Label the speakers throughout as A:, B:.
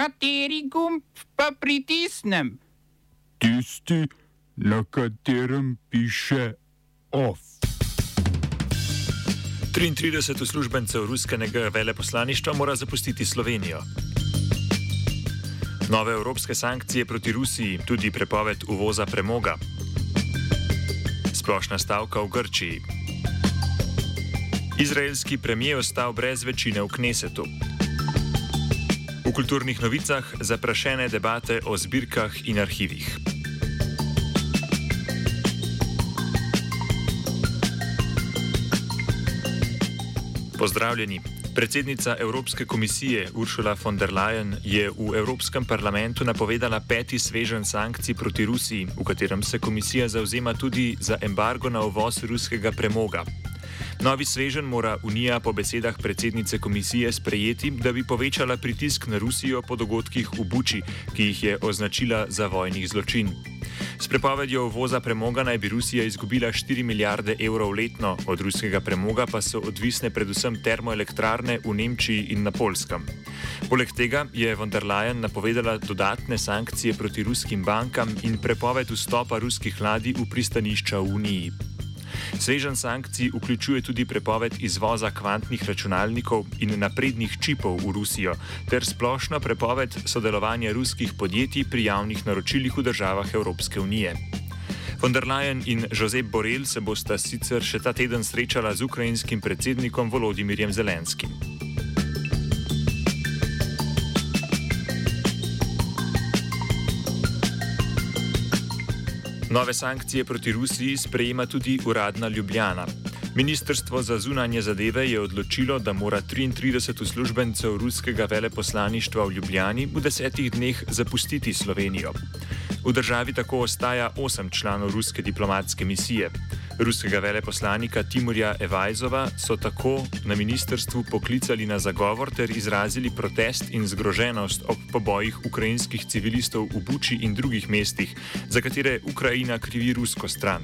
A: Kateri gumb pa pritisnem?
B: Tisti, na katerem piše OF.
C: 33 uslužbencev ruskega veleposlaništva mora zapustiti Slovenijo. Nove evropske sankcije proti Rusiji, tudi prepoved uvoza premoga. Splošna stavka v Grčiji. Izraelski premijer ostal brez večine v Knesetu. V kulturnih novicah zaprašene debate o zbirkah in arhivih. Pozdravljeni. Predsednica Evropske komisije Ursula von der Leyen je v Evropskem parlamentu napovedala peti svežen sankcij proti Rusiji, v katerem se komisija zauzema tudi za embargo na uvoz ruskega premoga. Novi svežen mora Unija po besedah predsednice komisije sprejeti, da bi povečala pritisk na Rusijo po dogodkih v Buči, ki jih je označila za vojnih zločin. S prepovedjo uvoza premoga naj bi Rusija izgubila 4 milijarde evrov letno, od ruskega premoga pa so odvisne predvsem termoelektrarne v Nemčiji in na Polskem. Poleg tega je von der Leyen napovedala dodatne sankcije proti ruskim bankam in prepoved vstopa ruskih ladij v pristanišča v Uniji. Svežen sankcij vključuje tudi prepoved izvoza kvantnih računalnikov in naprednih čipov v Rusijo, ter splošno prepoved sodelovanja ruskih podjetij pri javnih naročilih v državah Evropske unije. Von der Leyen in Josep Borrell se bosta sicer še ta teden srečala z ukrajinskim predsednikom Volodimirjem Zelenskim. Nove sankcije proti Rusiji sprejema tudi uradna Ljubljana. Ministrstvo za zunanje zadeve je odločilo, da mora 33 uslužbencev ruskega veleposlaništva v Ljubljani v desetih dneh zapustiti Slovenijo. V državi tako ostaja osem članov ruske diplomatske misije. Ruskega veleposlanika Timurja Evajzova so tako na ministrstvu poklicali na zagovor ter izrazili protest in zgroženost ob pobojih ukrajinskih civilistov v Buči in drugih mestih, za katere Ukrajina krivi rusko stran.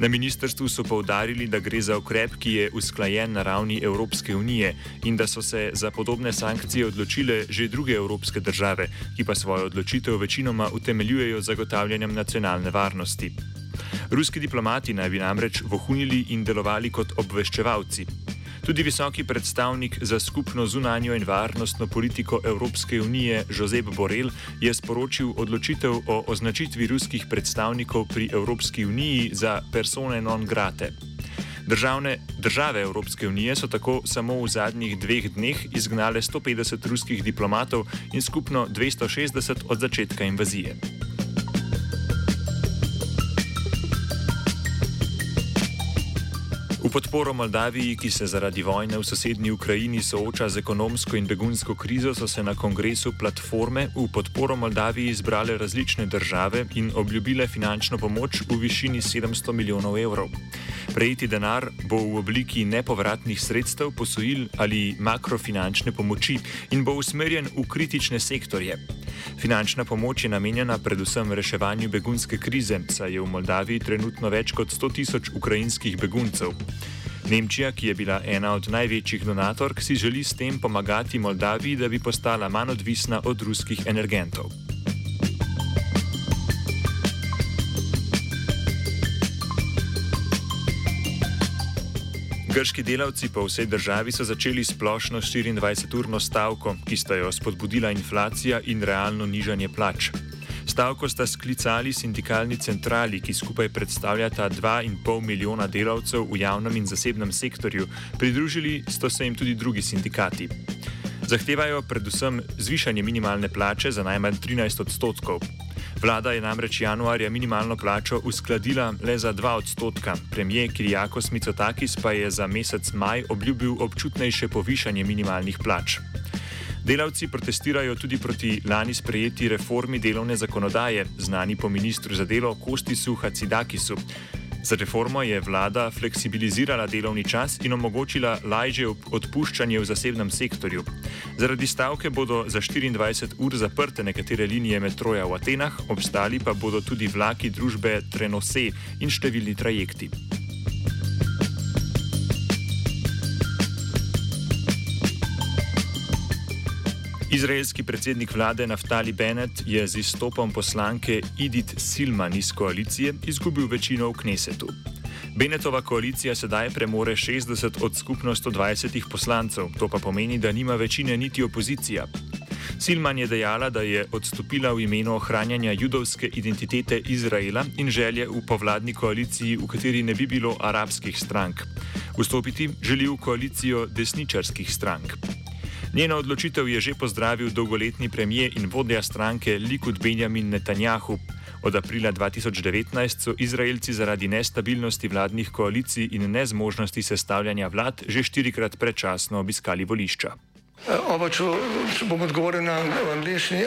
C: Na ministrstvu so povdarili, da gre za ukrep, ki je usklajen na ravni Evropske unije in da so se za podobne sankcije odločile že druge evropske države, ki pa svojo odločitev večinoma utemeljujejo zagotavljanjem nacionalne varnosti. Ruski diplomati naj bi namreč vohunili in delovali kot obveščevalci. Tudi visoki predstavnik za skupno zunanjo in varnostno politiko Evropske unije Josep Borrell je sporočil odločitev o označitvi ruskih predstavnikov pri Evropski uniji za persone non grate. Državne, države Evropske unije so tako samo v zadnjih dveh dneh izgnale 150 ruskih diplomatov in skupno 260 od začetka invazije. V podporo Moldaviji, ki se zaradi vojne v sosednji Ukrajini sooča z ekonomsko in begunsko krizo, so se na kongresu platforme v podporo Moldaviji izbrale različne države in obljubile finančno pomoč v višini 700 milijonov evrov. Prejeti denar bo v obliki nepovratnih sredstev, posojil ali makrofinančne pomoči in bo usmerjen v kritične sektorje. Finančna pomoč je namenjena predvsem reševanju begunske krize, saj je v Moldaviji trenutno več kot 100 tisoč ukrajinskih beguncev. Nemčija, ki je bila ena od največjih donatork, si želi s tem pomagati Moldaviji, da bi postala manj odvisna od ruskih energentov. Grški delavci po vsej državi so začeli splošno 24-urno stavko, ki sta jo spodbudila inflacija in realno nižanje plač. Stavko sta sklicali sindikalni centrali, ki skupaj predstavljata 2,5 milijona delavcev v javnem in zasebnem sektorju, pridružili sta se jim tudi drugi sindikati. Zahtevajo predvsem zvišanje minimalne plače za najmanj 13 odstotkov. Vlada je namreč januarja minimalno plačo uskladila le za 2 odstotka. Premijer Kirjakos Mitsotakis pa je za mesec maj obljubil občutnejše povišanje minimalnih plač. Delavci protestirajo tudi proti lani sprejeti reformi delovne zakonodaje, znani po ministru za delo Kostisu Hacidakisu. Za reformo je vlada fleksibilizirala delovni čas in omogočila lažje odpuščanje v zasebnem sektorju. Zaradi stavke bodo za 24 ur zaprte nekatere linije metroja v Atenah, obstali pa bodo tudi vlaki družbe Trenose in številni trajekti. Izraelski predsednik vlade Naftali Bennett je z izstopom poslanke Edith Silman iz koalicije izgubil večino v Knesetu. Benetova koalicija sedaj premore 60 od skupno 120 poslancev, to pa pomeni, da nima večine niti opozicija. Silman je dejala, da je odstopila v imenu ohranjanja judovske identitete Izraela in želje v povladni koaliciji, v kateri ne bi bilo arabskih strank. Vstopiti želi v koalicijo desničarskih strank. Njeno odločitev je že pozdravil dolgoletni premijer in vodja stranke Likud Benjamin Netanjahu. Od aprila 2019 so Izraelci zaradi nestabilnosti vladnih koalicij in nezmožnosti sestavljanja vlad že štirikrat predčasno obiskali volišča.
D: Oba, če, če bom odgovoril na angliški.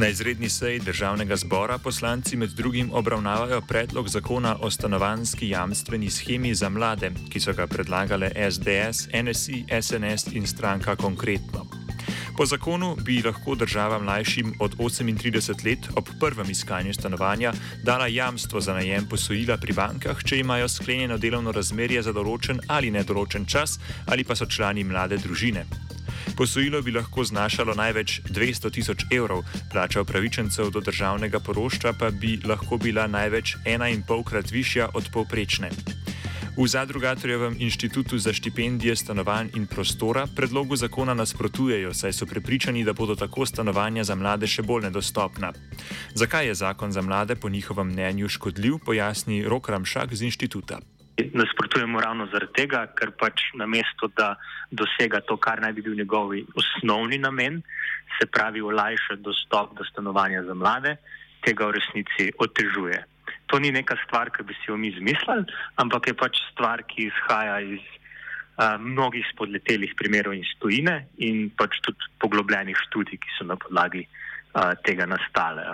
C: Na izredni seji državnega zbora poslanci med drugim obravnavajo predlog zakona o stanovanski jamstveni schemi za mlade, ki so ga predlagale SDS, NSI, SNS in stranka Konkretno. Po zakonu bi lahko država mlajšim od 38 let ob prvem iskanju stanovanja dala jamstvo za najem posojila pri bankah, če imajo sklenjeno delovno razmerje za določen ali nedoločen čas ali pa so člani mlade družine. Posojilo bi lahko znašalo največ 200 tisoč evrov, plača upravičencev do državnega poroštva pa bi lahko bila največ 1,5 krat višja od povprečne. V Zadrugatorjevem inštitutu za štipendije stanovanj in prostora predlogu zakona nasprotujejo, saj so prepričani, da bodo tako stanovanja za mlade še bolj nedostopna. Zakaj je zakon za mlade po njihovem mnenju škodljiv, pojasni Rok Ramšak z inštituta
E: nasprotujemo ravno zaradi tega, ker pač na mesto, da dosega to, kar naj bi bil njegov osnovni namen, se pravi olajša dostop do stanovanja za mlade, tega v resnici otežuje. To ni neka stvar, ki bi si jo mi izmislili, ampak je pač stvar, ki izhaja iz uh, mnogih spodletelih primerov in stojine in pač tudi poglobljenih študij, ki so na podlagi uh, tega nastale.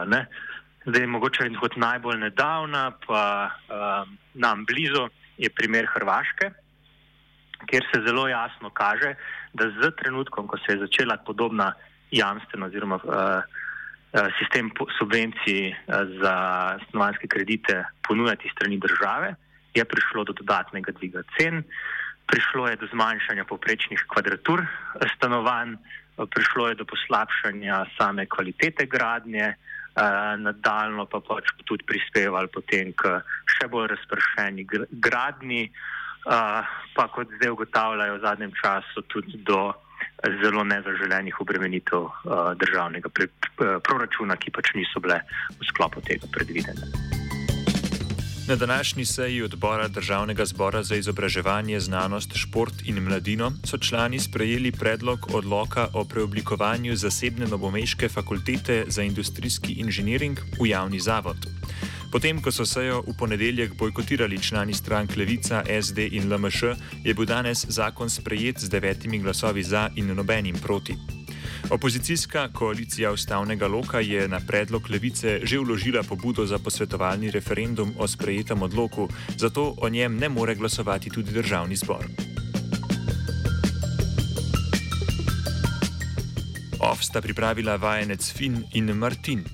E: Zdaj, mogoče kot najbolj nedavna, pa uh, nam blizu, je primer Hrvaške, kjer se zelo jasno kaže, da z trenutkom, ko se je začela podobna jamstvena oziroma uh, sistem subvencij uh, za stanovanske kredite ponujati strani države, je prišlo do dodatnega dviga cen, prišlo je do zmanjšanja poprečnih kvadratur stanovanj, prišlo je do poslabšanja same kvalitete gradnje, uh, nadaljno pa pač tudi prispevali potem k še bolj razpršeni gradni, uh, pa kot zdaj ugotavljajo v zadnjem času tudi do zelo nezaželenih obremenitev uh, državnega proračuna, ki pač niso bile v sklopu tega predvidene.
C: Na današnji seji odbora Državnega zbora za izobraževanje, znanost, šport in mladino so člani sprejeli predlog odloka o preoblikovanju zasebne novomeške fakultete za industrijski inženiring v javni zavod. Potem, ko so sejo v ponedeljek bojkotirali člani strank Levica, SD in LMŠ, je bil danes zakon sprejet z devetimi glasovi za in nobenim proti. Opozicijska koalicija ustavnega loka je na predlog levice že vložila pobudo za posvetovalni referendum o sprejetem odloku, zato o njem ne more glasovati tudi državni zbor. OF sta pripravila vajenec Fin in Martin.